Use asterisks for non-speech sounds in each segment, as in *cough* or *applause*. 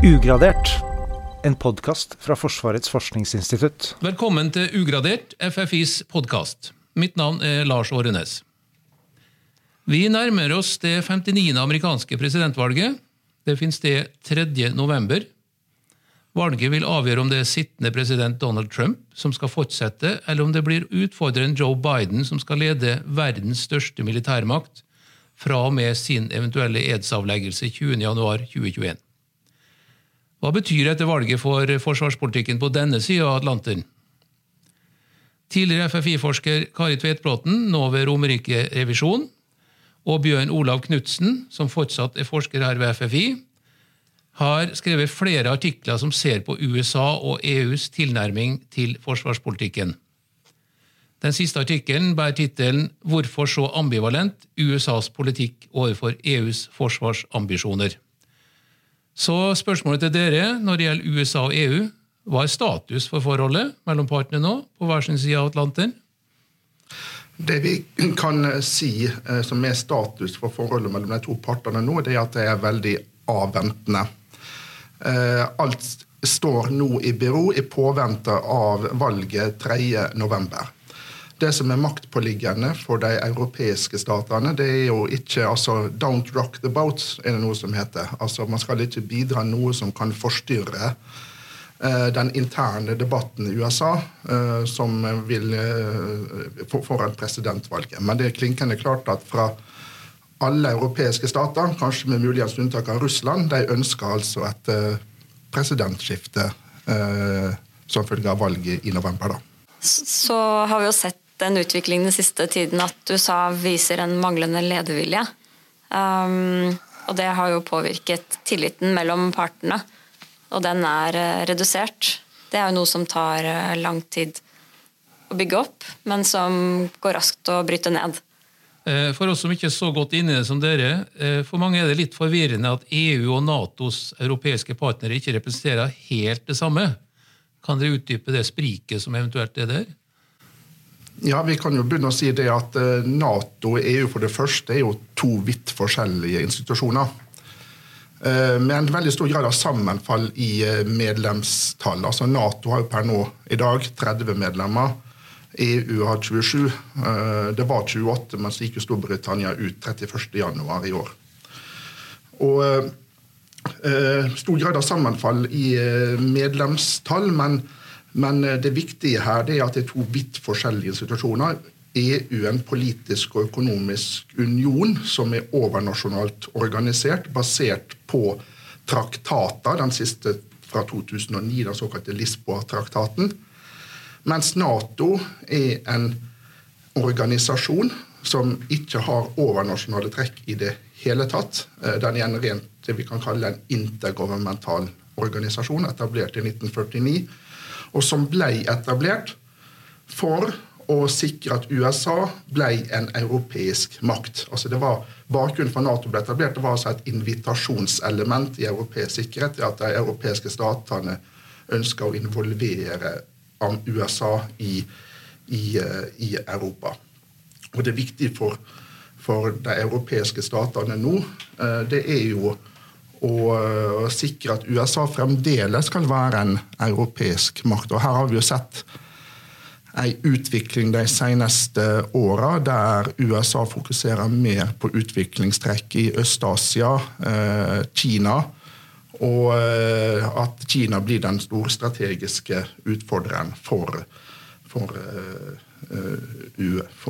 Ugradert, en podkast fra Forsvarets forskningsinstitutt. Velkommen til Ugradert, FFIs podkast. Mitt navn er Lars Årenes. Vi nærmer oss det 59. amerikanske presidentvalget. Det finner sted 3. november. Valget vil avgjøre om det er sittende president Donald Trump som skal fortsette, eller om det blir utfordreren Joe Biden som skal lede verdens største militærmakt fra og med sin eventuelle edsavleggelse 20.1.2021. Hva betyr dette valget for forsvarspolitikken på denne sida av Atlanteren? Tidligere FFI-forsker Kari Tvedtbråten, nå ved Romerike revisjon, og Bjørn Olav Knutsen, som fortsatt er forsker her ved FFI, har skrevet flere artikler som ser på USA og EUs tilnærming til forsvarspolitikken. Den siste artikkelen bærer tittelen 'Hvorfor så ambivalent? USAs politikk overfor EUs forsvarsambisjoner'. Så spørsmålet til dere når det gjelder USA og EU, hva er status for forholdet mellom partene nå, på hver sin side av Atlanteren? Det vi kan si eh, som er status for forholdet mellom de to partene nå, det er at det er veldig avventende. Eh, alt står nå i bero i påvente av valget 3.11. Det som er maktpåliggende for de europeiske statene, det er jo ikke altså, 'don't rock the boat', er det noe som heter. Altså, Man skal ikke bidra noe som kan forstyrre uh, den interne debatten i USA uh, som vil uh, foran presidentvalget. Men det er klinkende klart at fra alle europeiske stater, kanskje med muligens unntak av Russland, de ønsker altså et presidentskifte som følge av valget i november. da. Så har vi jo sett den utviklingen den siste tiden at USA viser en manglende ledervilje. Um, og det har jo påvirket tilliten mellom partene, og den er uh, redusert. Det er jo noe som tar uh, lang tid å bygge opp, men som går raskt å bryte ned. Eh, for oss som ikke er så godt inne i det som dere, for mange er det litt forvirrende at EU og Natos europeiske partnere ikke representerer helt det samme. Kan dere utdype det spriket som eventuelt er der? Ja, Vi kan jo begynne å si det at eh, Nato og EU for det første er jo to vidt forskjellige institusjoner. Eh, med en veldig stor grad av sammenfall i eh, medlemstall. Altså Nato har jo per nå i dag 30 medlemmer. EU har 27. Det var 28, men så gikk jo Storbritannia ut 31.1 i år. Og Stor grad av sammenfall i medlemstall, men men eh, det viktige her det er at det er to vidt forskjellige situasjoner. EU en politisk og økonomisk union som er overnasjonalt organisert, basert på traktater, den siste fra 2009, den såkalte Lisboa-traktaten. Mens Nato er en organisasjon som ikke har overnasjonale trekk i det hele tatt. Eh, den er en rent det vi kan kalle en intergovernmental organisasjon, etablert i 1949 og som ble etablert for å sikre at USA ble en europeisk makt. Altså det var Bakgrunnen for Nato ble etablert det var altså et invitasjonselement i europeisk sikkerhet. at de europeiske statene ønska å involvere USA i, i, eh, i, Europa. Og Det er viktig for, for de europeiske statene nå. Eh, det er jo og sikre at USA fremdeles skal være en europeisk makt. Og Her har vi jo sett en utvikling de seneste åra der USA fokuserer mer på utviklingstrekk i Øst-Asia, eh, Kina, og eh, at Kina blir den store strategiske utfordreren for, for,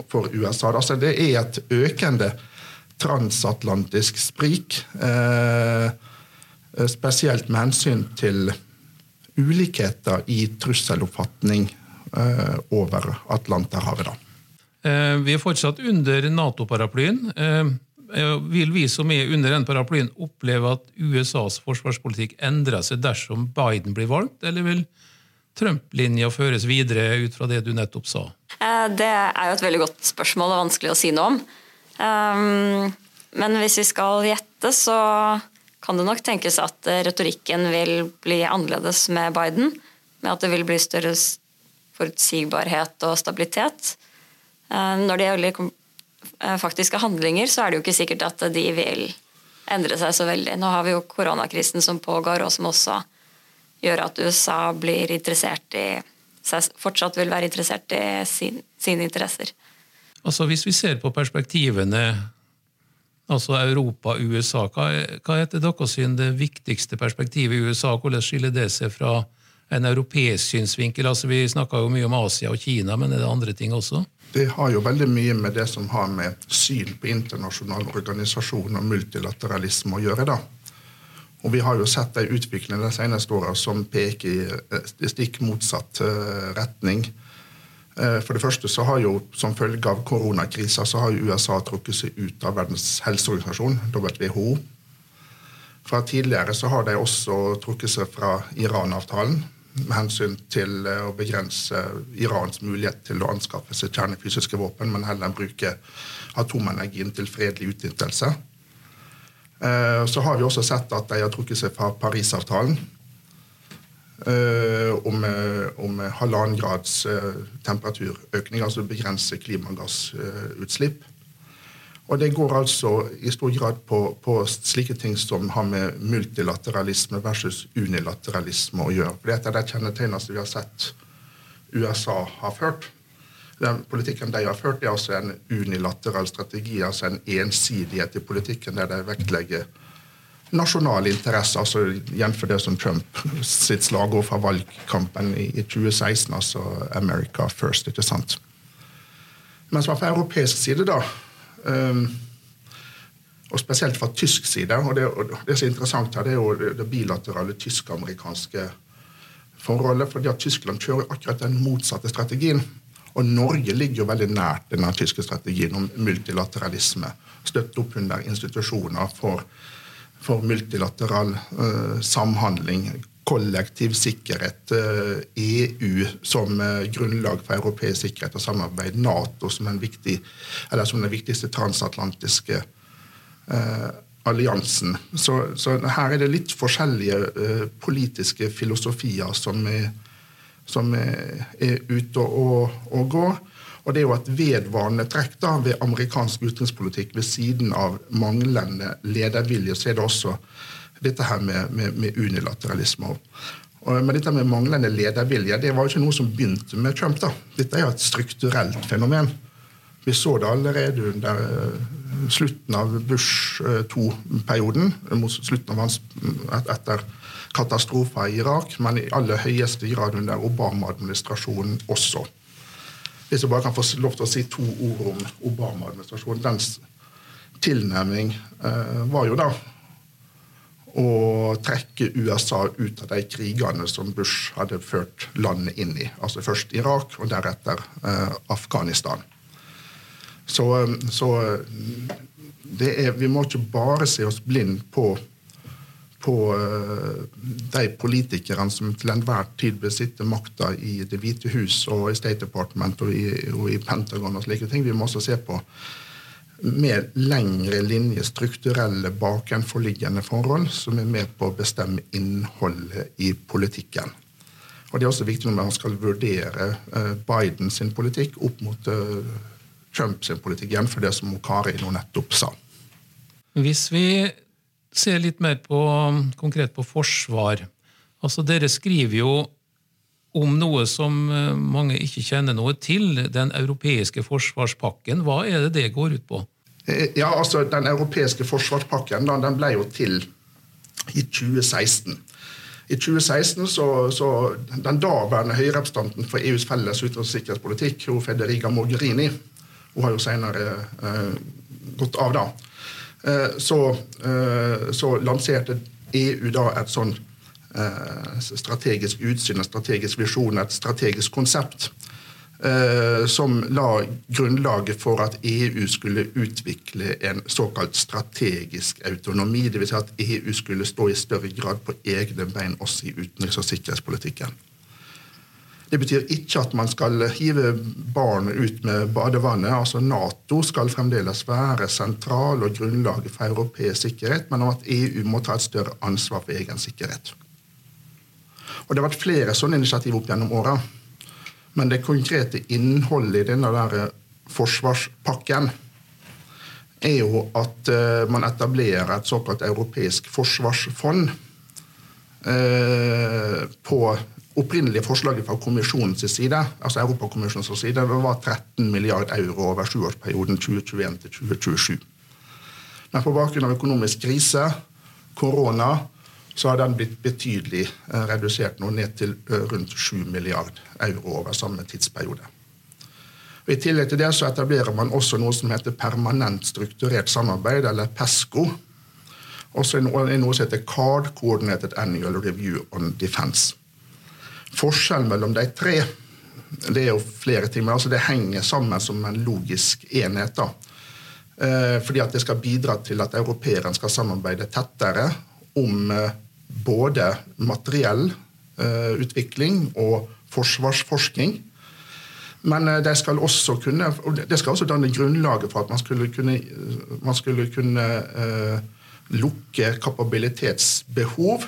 for USA. Altså, det er et økende transatlantisk sprik. Eh, spesielt med hensyn til ulikheter i trusseloppfatning eh, over Atlanterhavet. Eh, vi er fortsatt under Nato-paraplyen. Vil vi som er under den paraplyen, oppleve at USAs forsvarspolitikk endrer seg dersom Biden blir valgt, eller vil Trump-linja føres videre ut fra det du nettopp sa? Det er jo et veldig godt spørsmål og vanskelig å si noe om. Um, men hvis vi skal gjette, så kan det nok tenkes at retorikken vil bli annerledes med Biden. Med at det vil bli større forutsigbarhet og stabilitet. Uh, når det gjelder uh, faktiske handlinger, så er det jo ikke sikkert at de vil endre seg så veldig. Nå har vi jo koronakrisen som pågår, og som også gjør at USA blir interessert i fortsatt vil være interessert i sin, sine interesser. Altså Hvis vi ser på perspektivene altså Europa USA, hva hva er etter deres syn det viktigste perspektivet i USA? Hvordan skiller det seg fra en europeisk synsvinkel? Altså Vi snakka jo mye om Asia og Kina, men er det andre ting også? Det har jo veldig mye med det som har med syn på internasjonal organisasjon og multilateralisme å gjøre. da. Og Vi har jo sett en utvikling de seneste åra som peker i eh, stikk motsatt eh, retning. Eh, for det første så har jo Som følge av koronakrisa så har jo USA trukket seg ut av Verdens helseorganisasjon, WHO. Fra tidligere så har de også trukket seg fra Iran-avtalen med hensyn til eh, å begrense Irans mulighet til å anskaffe seg kjernefysiske våpen, men heller bruke atomenergien til fredelig utnyttelse. Eh, så har vi også sett at de har trukket seg fra Parisavtalen om, om halvannen grads temperaturøkning, altså begrense klimagassutslipp. Og det går altså i stor grad på, på, slike ting som har med multilateralisme versus unilateralisme å gjøre. For det er det kjennetegnet vi har sett USA har ført. Den politikken de har ført, er altså en unilateral strategi, altså en ensidighet i politikken der de vektlegger nasjonale interesser, altså jf. det som Trump sitt slagord fra valgkampen i, i 2016, altså 'America first'. ikke sant? Mens man fra europeisk side da Um, og spesielt fra tysk side. Og det, og det som er interessant her, det er jo det bilaterale tysk-amerikanske forholdet. fordi at Tyskland kjører akkurat den motsatte strategien. Og Norge ligger jo veldig nært denne tyske strategien om multilateralisme. Støtte opp under institusjoner for, for multilateral uh, samhandling, kollektiv sikkerhet, EU eh, e som eh, grunnlag for europeisk sikkerhet og samarbeid, Nato som, viktig, som den viktigste transatlantiske eh, alliansen. Så, så, her er det litt forskjellige eh, politiske filosofier som er, som er, er ute og, og, går. Og det er jo et vedvarende trekk da, ved amerikansk utenrikspolitikk ved siden av manglende ledervilje. Så er det også dette her med, med, med unilateralisme. Men dette med manglende ledervilje det var jo ikke noe som begynte med Trump. da. Dette er jo et strukturelt fenomen. Vi så det allerede under uh, slutten av Bush 2-perioden, mot slutten av hans, etter katastrofen i Irak, men i aller høyeste grad under Obama-administrasjonen også. Hvis jeg bare kan få lov til å si to ord om Obama-administrasjonen. Dens tilnærming eh, var jo da å trekke USA ut av de krigene som Bush hadde ført landet inn i. Altså først Irak, og deretter eh, Afghanistan. Så, eh, så er, vi må ikke bare se oss blind på, på uh, de politikerne som til enhver tid besitter makta i Det hvite hus og i State Department og i, og i Pentagon og slike ting. Vi må også se på med lengre linje, strukturelle, bakenforliggende forhold, som er med på å bestemme innholdet i politikken. Og Det er også viktig når man skal vurdere uh, Biden sin politikk opp mot uh, Trump sin politikk, igjen for det som Kari nå nettopp sa. Hvis vi ser litt mer på, konkret på forsvar altså Dere skriver jo om noe som eh, mange ikke kjenner noe til, den europeiske forsvarspakken. Hva er det det går ut på? Eh, ja, altså Den europeiske forsvarspakken den ble jo til i 2016. I 2016 så, så Den daværende høyrepresentanten for EUs felles utenriks- og sikkerhetspolitikk, Federica Mogherini, hun har jo senere eh, gått av da, så, eh, så lanserte EU da et sånn Eh, strategisk utsyn, en strategisk visjon, et strategisk konsept. Eh, som la grunnlaget for at EU skulle utvikle en såkalt strategisk autonomi. Dvs. Si at EU skulle stå i større grad på egne bein også i utenriks- og sikkerhetspolitikken. Det betyr ikke at man skal hive barn ut med badevannet. altså Nato skal fremdeles være sentral og grunnlaget for europeisk sikkerhet, men om at EU må ta et større ansvar for egen sikkerhet. Og Det har vært flere sånne initiativ opp gjennom åra. Men det konkrete innholdet i denne der forsvarspakken er jo at uh, man etablerer et såkalt europeisk forsvarsfond. Uh, på opprinnelige forslaget fra kommisjonens side, altså Europakommisjonens side, var 13 milliard euro over sjuårsperioden 2021 til 2027. Men på bakgrunn av økonomisk krise, korona, så har den blitt betydelig uh, redusert nå ned til rundt 7 milliard euro over samme tidsperiode. Og I tillegg til det så etablerer man også noe som heter permanent strukturert samarbeid, eller PESCO. Og så er noe som heter CARD, Coordinated Annual Review on Defense. Forskjellen mellom de tre det er jo flere ting, men altså det henger sammen som en logisk enhet. da. Eh, fordi at det skal bidra til at europeerne skal samarbeide tettere om eh, både materiell eh, utvikling og forsvarsforskning. Men det skal også kunne, det skal også danne grunnlaget for at man skulle kunne, man skulle kunne lukke kapabilitetsbehov.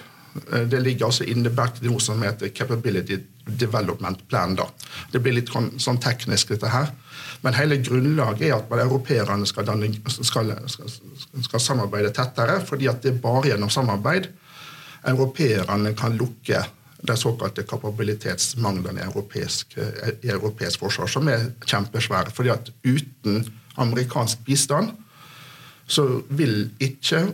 Eh, det ligger altså innebakt i noe som heter Capability Development Plan. da. Det blir litt sånn, sånn teknisk, dette her. Men hele grunnlaget er at europeerne skal, skal, skal, skal, samarbeide tettere. fordi at det er bare gjennom samarbeid europeerne kan lukke de såkalte kapabilitetsmanglene i europeisk, i europeisk forsvar, som er kjempesvære. fordi at uten amerikansk bistand så vil ikke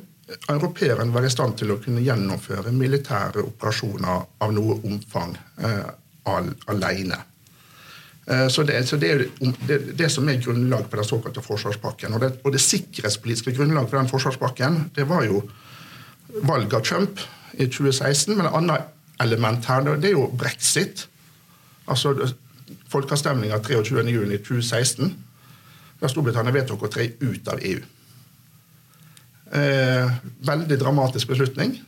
europeerne være i stand til å kunne gjennomføre militære operasjoner av noe omfang eh, alene. Eh, så, det, så det, er det, det, som er grunnlaget for den såkalte forsvarspakken. Og det, og det sikkerhetspolitiske grunnlaget for den forsvarspakken det var jo valget av Trump i 2016, men et annet element her, det er jo brexit. Altså folkeavstemninga 23.6.2016, da Storbritannia vedtok å tre ut av EU. Eh, veldig dramatisk beslutning.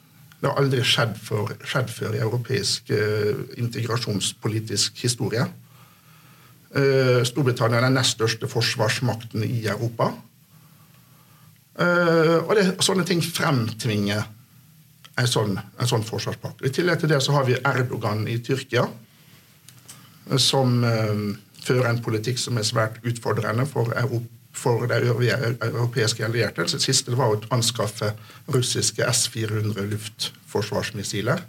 Det har aldri skjedd, for, skjedd før i europeisk eh, integrasjonspolitisk historie. Eh, Storbritannia er den nest største forsvarsmakten i Europa. Eh, og det, sånne ting fremtvinger en sånn, en sånn forsvarspakke. I tillegg til det så har vi Erdogan i Tyrkia, som uh, fører en politikk som er svært utfordrende for, for de europeiske allierte. Det siste var å anskaffe russiske S-400 luftforsvarsmissiler.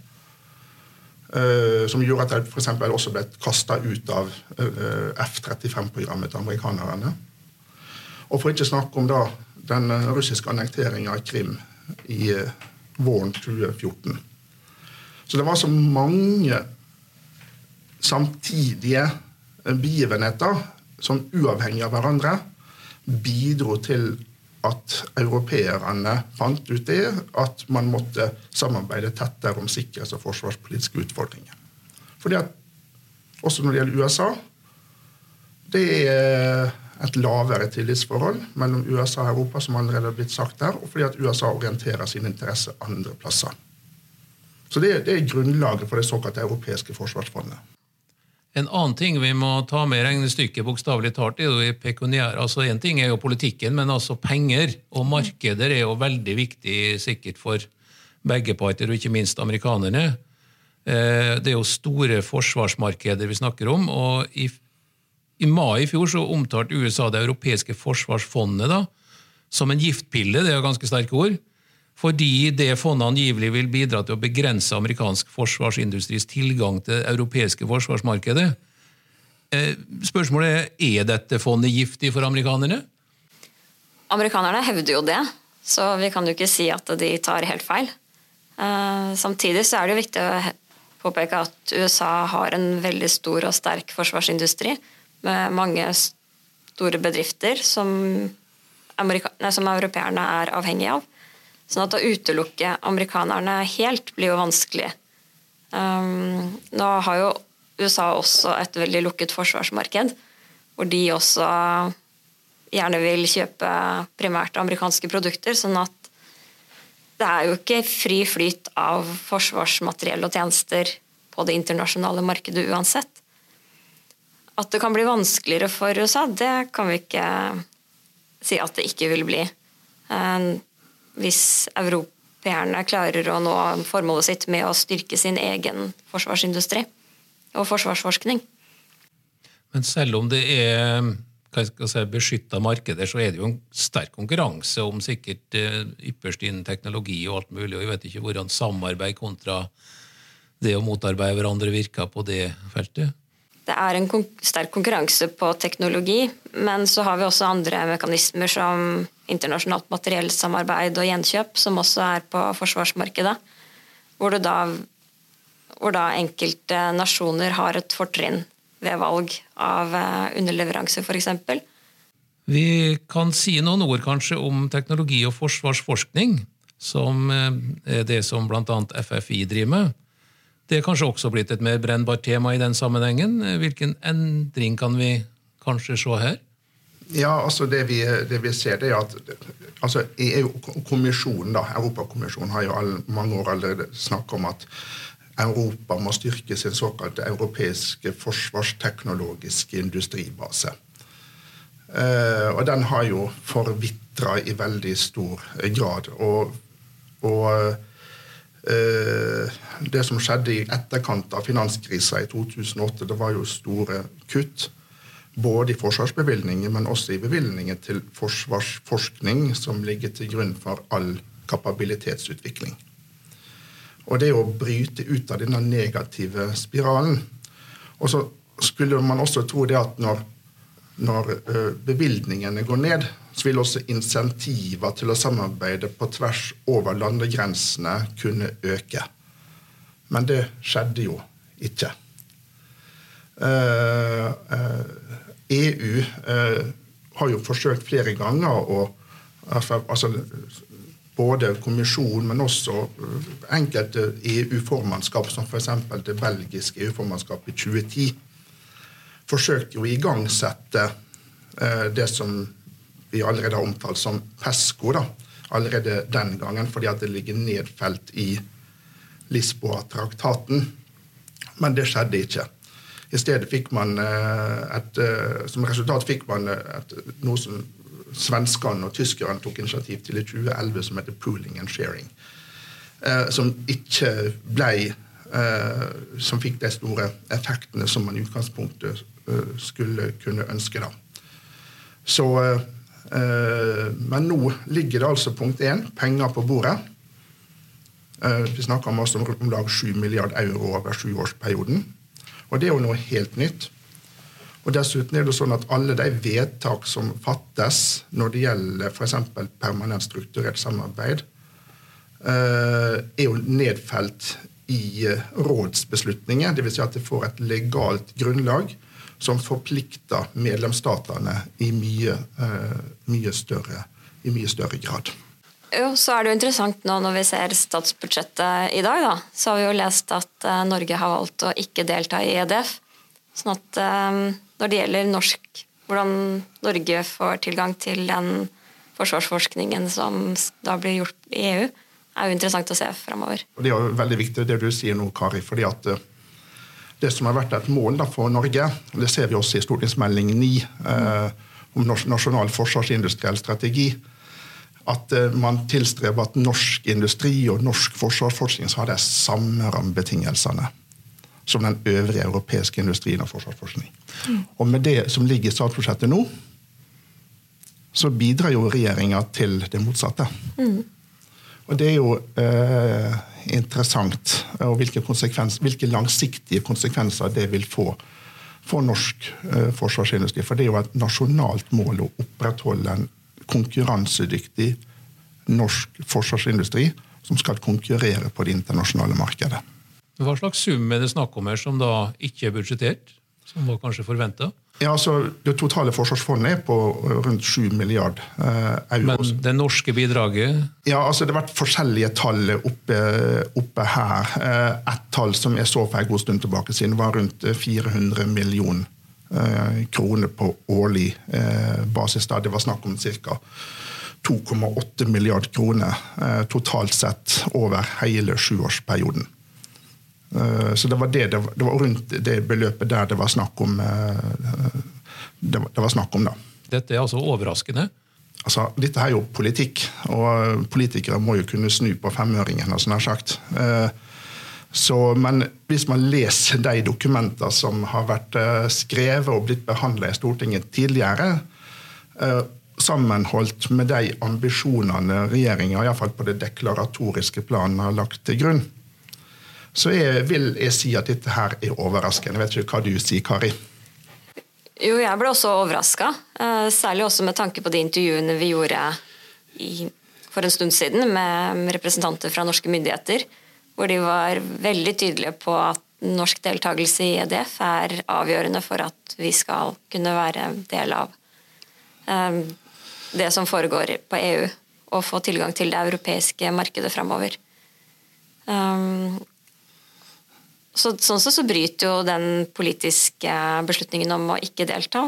Uh, som gjorde at de for også ble kasta ut av uh, F-35-programmet til amerikanerne. Og for ikke å snakke om da den russiske annekteringa av Krim i våren 2014. Så det var så mange samtidige begivenheter som uavhengig av hverandre bidro til at europeerne fant ut det, at man måtte samarbeide tettere om sikkerhets- og forsvarspolitiske utfordringer. Fordi at også når det gjelder USA, det er et lavere tillitsforhold mellom USA og Europa, som allerede har blitt sagt der, og fordi at USA orienterer sin interesse andre plasser. Så det, det er grunnlaget for det såkalte europeiske forsvarsfondet. En annen ting vi må ta med i regnestykket, bokstavelig talt, er jo pekuniære. Altså Én ting er jo politikken, men altså penger og markeder er jo veldig viktig sikkert for begge parter, og ikke minst amerikanerne. Eh, det er jo store forsvarsmarkeder vi snakker om, og i i mai i fjor så omtalte USA det europeiske forsvarsfondet da, som en giftpille, det er jo ganske sterke ord, fordi det fondet angivelig vil bidra til å begrense amerikansk forsvarsindustris tilgang til det europeiske forsvarsmarkedet. Eh, spørsmålet er er dette fondet giftig for amerikanerne? Amerikanerne hevder jo det, så vi kan jo ikke si at de tar helt feil. Eh, samtidig så er det jo viktig å påpeke at USA har en veldig stor og sterk forsvarsindustri med mange store bedrifter som, som europeerne er avhengige av. Sånn at å utelukke amerikanerne helt blir jo vanskelig. Um, nå har jo USA også et veldig lukket forsvarsmarked, hvor de også gjerne vil kjøpe primært amerikanske produkter. sånn at det er jo ikke fri flyt av forsvarsmateriell og tjenester på det internasjonale markedet uansett. At det kan bli vanskeligere for USA, det kan vi ikke si at det ikke vil bli. Eh, hvis europeerne klarer å nå formålet sitt med å styrke sin egen forsvarsindustri og forsvarsforskning. Men selv om det er si, beskytta markeder, så er det jo en sterk konkurranse om sikkert eh, ypperst innen teknologi og alt mulig. og Jeg vet ikke hvordan samarbeid kontra det å motarbeide hverandre virker på det feltet. Det er en sterk konkurranse på teknologi, men så har vi også andre mekanismer som internasjonalt materiellsamarbeid og gjenkjøp, som også er på forsvarsmarkedet. Hvor, da, hvor da enkelte nasjoner har et fortrinn ved valg av eh, underleveranse, f.eks. Vi kan si noen ord kanskje om teknologi og forsvarsforskning, som eh, er det som bl.a. FFI driver med. Det er kanskje også blitt et mer brennbart tema i den sammenhengen. Hvilken endring kan vi kanskje se her? Ja, altså det vi, det vi ser, det er at altså EU-kommisjonen, da, Europakommisjonen har jo all, mange år allerede snakket om at Europa må styrke sin såkalte europeiske forsvarsteknologiske industribase. Uh, og den har jo forvitra i veldig stor grad. Og, og det som skjedde i etterkant av finanskrisa i 2008, det var jo store kutt. Både i forsvarsbevilgninger, men også i bevilgninger til forsvarsforskning, som ligger til grunn for all kapabilitetsutvikling. Og det å bryte ut av denne negative spiralen. Og så skulle man også tro det at når, når bevilgningene går ned, så vil også insentiver til å samarbeide på tvers over landegrensene kunne øke. Men det skjedde jo ikke. Uh, uh, EU uh, har jo forsøkt flere ganger å altså, både kommisjonen, men også enkelte EU-formannskap, som f.eks. det belgiske EU-formannskapet i 2010, forsøkte å igangsette eh, det som vi allerede har omtalt som PESCO, da, allerede den gangen, fordi at det ligger nedfelt i Lisboa-traktaten. Men det skjedde ikke. I stedet fikk man eh, et, eh, Som resultat fikk man et, noe som svenskene og tyskerne tok initiativ til i 2011, som heter pooling and sharing. Eh, som ikke ble eh, Som fikk de store effektene som man i utgangspunktet eh, skulle kunne ønske. da. Så eh, Men nå ligger det altså punkt én penger på bordet. Eh, vi snakker om, også om lag 7 milliard euro over sjuårsperioden. Og det er jo noe helt nytt. Og Dessuten er det sånn at alle de vedtak som fattes når det gjelder f.eks. permanent strukturert samarbeid, eh, er jo nedfelt i eh, rådsbeslutninger. Dvs. Si at det får et legalt grunnlag som forplikter medlemsstatene i mye, eh, mye, større, i mye større grad. Jo, så er det jo interessant nå når vi ser statsbudsjettet i dag, da, så har vi jo lest at Norge har valgt å ikke delta i EDF. Sånn at når det gjelder norsk, hvordan Norge får tilgang til den forsvarsforskningen som da blir gjort i EU, er jo interessant å se framover. Det er jo veldig viktig det du sier nå, Kari. fordi at eh, det som har vært et mål for Norge, det ser vi også i stortingsmelding 9 eh, om nasjonal forsvarsindustriell strategi, at eh, man tilstreber at norsk industri og norsk forsvarsforskning har de samme rammebetingelsene som den øvrige europeiske industrien og forsvarsforskning. Mm. Og med det som ligger i statsbudsjettet nå, så bidrar jo regjeringa til det motsatte. Mm. Og det er jo eh, interessant og hvilke, hvilke, langsiktige konsekvenser det vil få for norsk eh, forsvarsindustri. For det er jo et nasjonalt mål å opprettholde en konkurransedyktig norsk forsvarsindustri som skal konkurrere på det internasjonale markedet. Hva slags sum er det snakk om her som da ikke er budsjettert? Som var kanskje forventa? Ja, altså, det totale forsvarsfondet er på eh, rundt 7 milliard eh, euro. Men det norske bidraget? Ja, altså Det har vært forskjellige tall oppe, oppe her. Eh, et tall som jeg så for en god stund tilbake siden, var rundt 400 millioner eh, kroner på årlig basis. da Det var snakk om ca. 2,8 milliard kroner totalt sett over hele sjuårsperioden. Eh, så det var, det, det var, rundt det beløpet der det var snakk om. Eh, det var, det var snakk om da. Dette er altså overraskende? Altså, dette er jo politikk, og politikere må jo kunne snu på femøringen. Sånn sagt. Eh, Så, men hvis man leser de dokumentene som har vært eh, skrevet og blitt behandla i Stortinget tidligere, eh, sammenholdt med de ambisjonene regjeringa på det deklaratoriske planet har lagt til grunn, så jeg vil jeg si at dette her er overraskende. Jeg vet ikke hva du sier, Kari? Jo, jeg ble også overraska. Eh, særlig også med tanke på de intervjuene vi gjorde i, for en stund siden med representanter fra norske myndigheter, hvor de var veldig tydelige på at norsk deltakelse i EDF er avgjørende for at vi skal kunne være del av um, det som foregår på EU, og få tilgang til det europeiske markedet framover. Um, så, sånn sett så bryter jo den politiske beslutningen om å ikke delta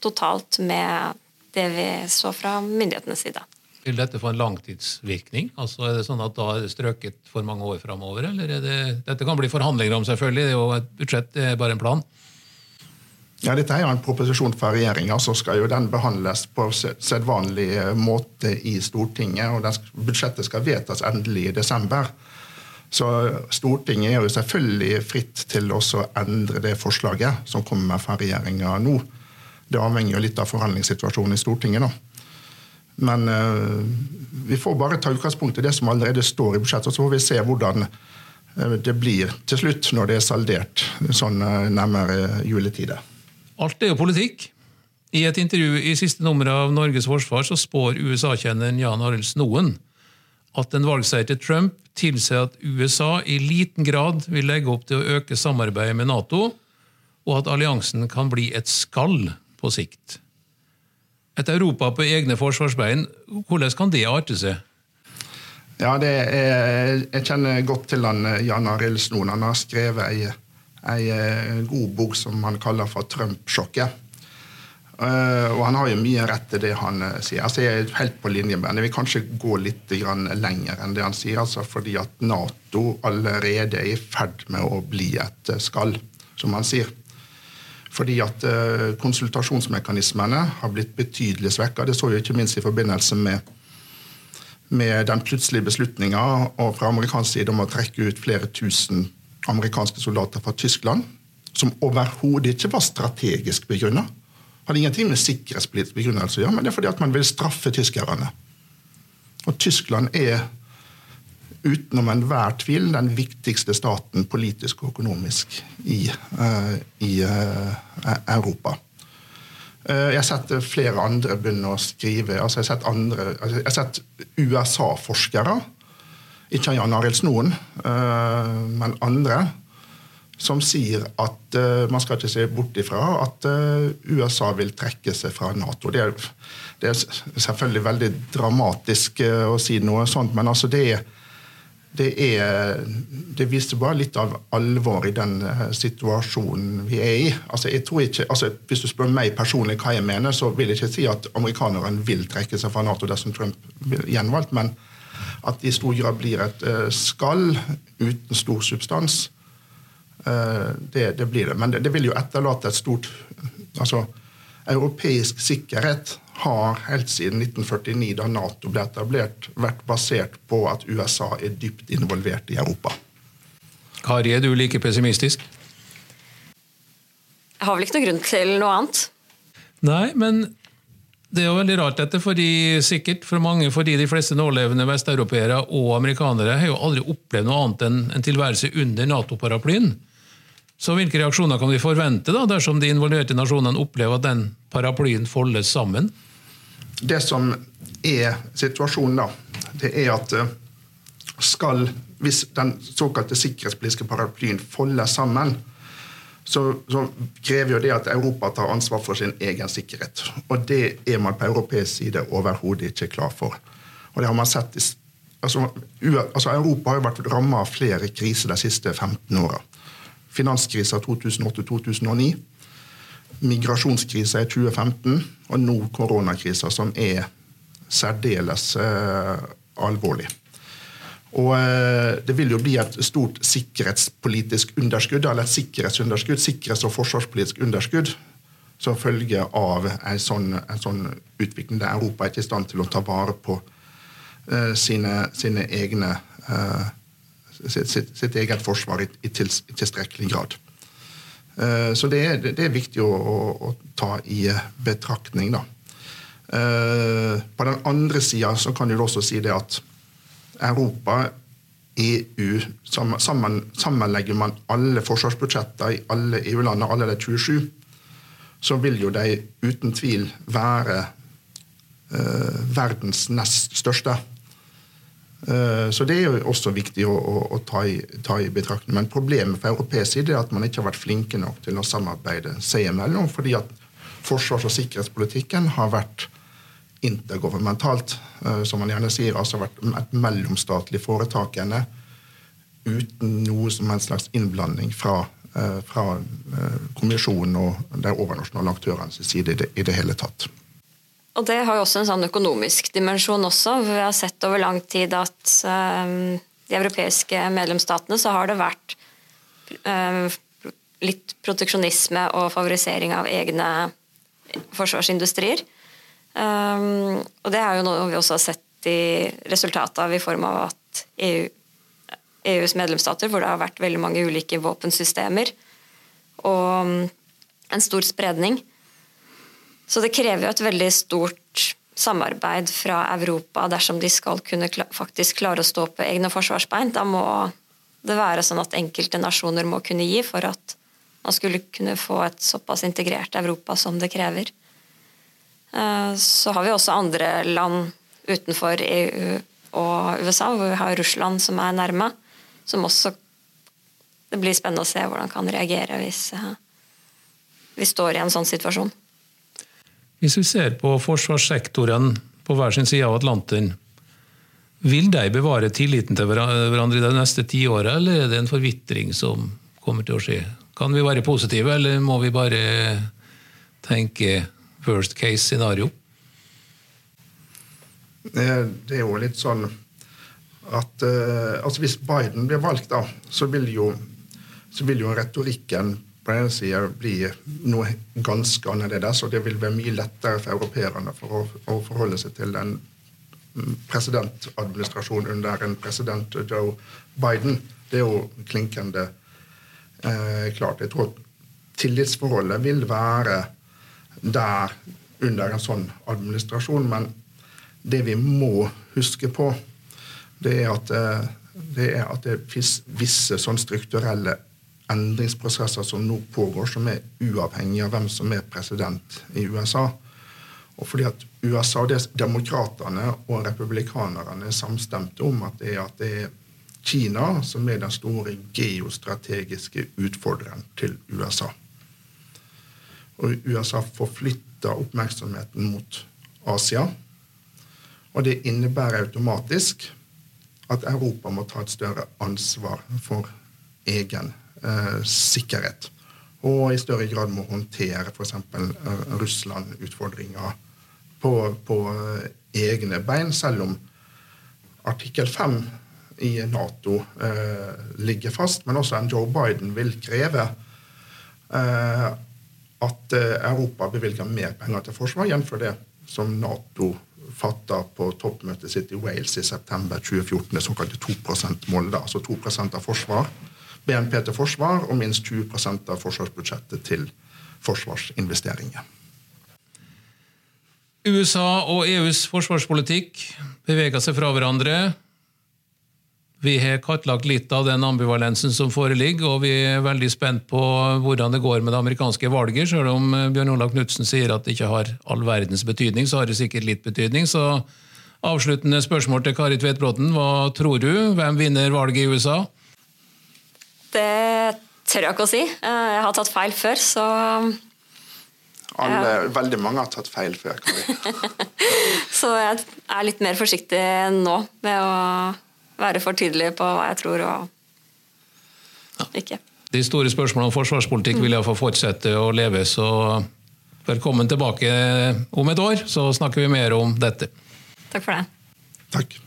totalt med det vi så fra myndighetenes side. Vil dette få en langtidsvirkning? Altså Er det sånn at da er det strøket for mange år framover? Eller er det, dette kan bli forhandlinger om, selvfølgelig. Det er jo et budsjett, det er bare en plan. Ja, Dette er jo en proposisjon fra regjeringa, så skal jo den behandles på sedvanlig måte i Stortinget. og Budsjettet skal vedtas endelig i desember. Så Stortinget er jo selvfølgelig fritt til å endre det forslaget som kommer fra regjeringa nå. Det avhenger jo litt av forhandlingssituasjonen i Stortinget. da. Men uh, vi får bare ta utgangspunkt i det som allerede står i budsjettet, og så får vi se hvordan uh, det blir til slutt når det er saldert sånn uh, nærmere juletider. Alt er jo politikk. I et intervju i siste nummer av Norges forsvar så spår USA-kjenneren Jan Arild Snoen at en valgseier til Trump tilsier at USA i liten grad vil legge opp til å øke samarbeidet med Nato, og at alliansen kan bli et skall på sikt. Et Europa på egne forsvarsbein, hvordan kan det arte seg? Ja, er, Jeg kjenner godt til han Jan Arild Snoen. Han har skrevet ei, ei eh, god bok som han kaller for Trump-sjokket. Uh, og han har jo mye rett til det han uh, sier. Altså, jeg er helt på linje med han. Jeg vil kanskje gå litt lenger enn det han sier, altså, fordi at Nato allerede er i ferd med å bli et uh, skall, som han sier. Fordi at konsultasjonsmekanismene har blitt betydelig svekka. Det så vi ikke minst i forbindelse med, med den plutselige beslutninga fra amerikansk side om å trekke ut flere tusen amerikanske soldater fra Tyskland, som overhodet ikke var strategisk begrunna hadde ingenting med sikkerhetspolitisk begrunnelse å gjøre, men det er fordi at man vil straffe tyskerne. Og Tyskland er utenom enhver tvil den viktigste staten politisk og økonomisk i, uh, i uh, Europa. Uh, jeg har sett flere andre begynne å skrive altså Jeg har sett, altså sett USA-forskere, ikke Jan Arild Snoen, men andre, som sier at uh, man skal ikke se bort ifra at uh, USA vil trekke seg fra Nato. Det er, det er selvfølgelig veldig dramatisk uh, å si noe sånt, men altså det, det, er, det viser bare litt av alvor i den situasjonen vi er i. Altså, ikke, altså, hvis du spør meg personlig hva jeg mener, så vil jeg ikke si at amerikanerne vil trekke seg fra Nato dersom Trump blir gjenvalgt, men at det i stor grad blir et skall uten stor substans det, det, blir det. Men det, det, vil jo etterlate et stort altså, Europeisk sikkerhet har helt siden 1949, da Nato ble etablert, vært basert på at USA er dypt involvert i Europa. Kari, er du like pessimistisk? Jeg har vel ikke noen grunn til noe annet. Nei, men det er jo veldig rart dette, fordi sikkert for mange, fordi de fleste nålevende vesteuropeere og amerikanere har jo aldri opplevd noe annet enn en tilværelse under Nato-paraplyen. Så hvilke reaksjoner kan vi forvente da, dersom de involverte nasjonene opplever at den paraplyen foldes sammen? Det som er situasjonen da, det er at eh, skal, hvis den såkalte sikkerhetspolitiske paraplyen foldes sammen, så, så, krever jo det at Europa tar ansvar for sin egen sikkerhet. Og det er man på europeisk side overhodet ikke klar for. Og det har man sett i, altså, altså Europa har jo vært rammet av flere kriser de siste 15 åra finanskrisa 2008-2009, migrasjonskrisa i 2015 og nå koronakrisa, som er særdeles eh, alvorlig. Og eh, Det vil jo bli et stort sikkerhetspolitisk underskudd, eller et sikkerhetsunderskudd, sikkerhets- og forsvarspolitisk underskudd som følge av en sånn, en sånn utvikling der Europa er ikke i stand til å ta vare på eh, sine, sine egne eh, sitt, sitt, sitt eget forsvar i, i, til, i tilstrekkelig grad. Eh, så det er, det er viktig å, å, å, ta i betraktning. da. Eh, på den andre sida kan du også si det at Europa, EU sammen, Sammenlegger man alle forsvarsbudsjetter i alle EU-landene, alle de 27, så vil jo de uten tvil være uh, verdens nest største. Uh, så det er jo også viktig å, å, å ta, i, ta, i, betraktning. Men problemet for europeisk side er at man ikke har vært flinke nok til å samarbeide seg imellom, fordi at forsvars- og sikkerhetspolitikken har vært intergovernmentalt, uh, som man gjerne sier, altså vært et mellomstatlig foretakende uten noe som en slags innblanding fra Eh, fra eh, kommisjonen og de overnasjonale aktørenes side i det, i det, hele tatt. Og Det har jo også en sånn økonomisk dimensjon også. Vi har sett over lang tid at um, de europeiske medlemsstatene så har det vært um, litt proteksjonisme og favorisering av egne forsvarsindustrier. Um, og det er jo noe vi også har sett i resultatet av i form av at EU EUs medlemsstater, hvor det har vært veldig mange ulike våpensystemer og en stor spredning. Så det krever jo et veldig stort samarbeid fra Europa dersom de skal kunne faktisk klare å stå på egne forsvarsbein. Da må det være sånn at enkelte nasjoner må kunne gi for at man skulle kunne få et såpass integrert Europa som det krever. Eh, så har vi også andre land utenfor EU og USA, hvor vi har Russland som er nærme som også Det blir spennende å se hvordan kan reagere hvis uh, vi står i en sånn situasjon. Hvis vi ser på forsvarssektoren på hver sin side av Atlanteren, vil de bevare tilliten til hverandre de neste tiåra, eller er det en forvitring som kommer til å skje? Kan vi være positive, eller må vi bare tenke worst case scenario? Det er jo litt sånn at uh, altså Hvis Biden blir valgt, da, så vil jo, så vil jo retorikken på den ene sida bli noe ganske annerledes, og det vil være mye lettere for europeerne for å, å forholde seg til en presidentadministrasjon under en president Joe Biden. Det er jo klinkende eh, klart. Jeg tror tillitsforholdet vil være der under en sånn administrasjon, men det vi må huske på, det er at eh, det, er at det er visse sånn strukturelle endringsprosesser som nå pågår, som er uavhengig av hvem som er president i USA. Og fordi at USA, Demokratene og republikanerne er samstemte om at det er, at det er Kina som er den store geostrategiske utfordreren til USA. Og USA forflytter oppmerksomheten mot Asia. Og det innebærer automatisk at Europa må ta et større ansvar for egen eh, sikkerhet. Og i større grad må håndtere f.eks. Eh, Russland-utfordringer på, på eh, egne bein, selv om artikkel 5 i Nato eh, ligger fast. Men også Joe Biden vil kreve eh, at Europa bevilger mer penger til forsvar, jf. det som Nato fatta på toppmøtet sitt i Wales i september 2014 det såkalte 2 %-målet. Altså 2% av forsvar, BNP til forsvar og minst 20% av forsvarsbudsjettet til forsvarsinvesteringer. USA og EUs forsvarspolitikk beveger seg fra hverandre. Vi har kartlagt litt av den ambivalensen som foreligger, og vi er veldig spent på hvordan det går med det amerikanske valget. Selv om eh, Bjørn Olav Knutsen sier at det ikke har all verdens betydning, så har det sikkert litt betydning. Så avsluttende spørsmål til Kari Tvedtbråten. Hva tror du? Hvem vinner valget i USA? Det tør jeg ikke å si. Eh, jeg har tatt feil før, så alle, ja. Veldig mange har tatt feil før. *laughs* så jeg er litt mer forsiktig nå med å være for tydelig på hva jeg tror og ikke. De store spørsmålene om forsvarspolitikk vil iallfall fortsette å leve, så velkommen tilbake om et år, så snakker vi mer om dette. Takk for det. Takk.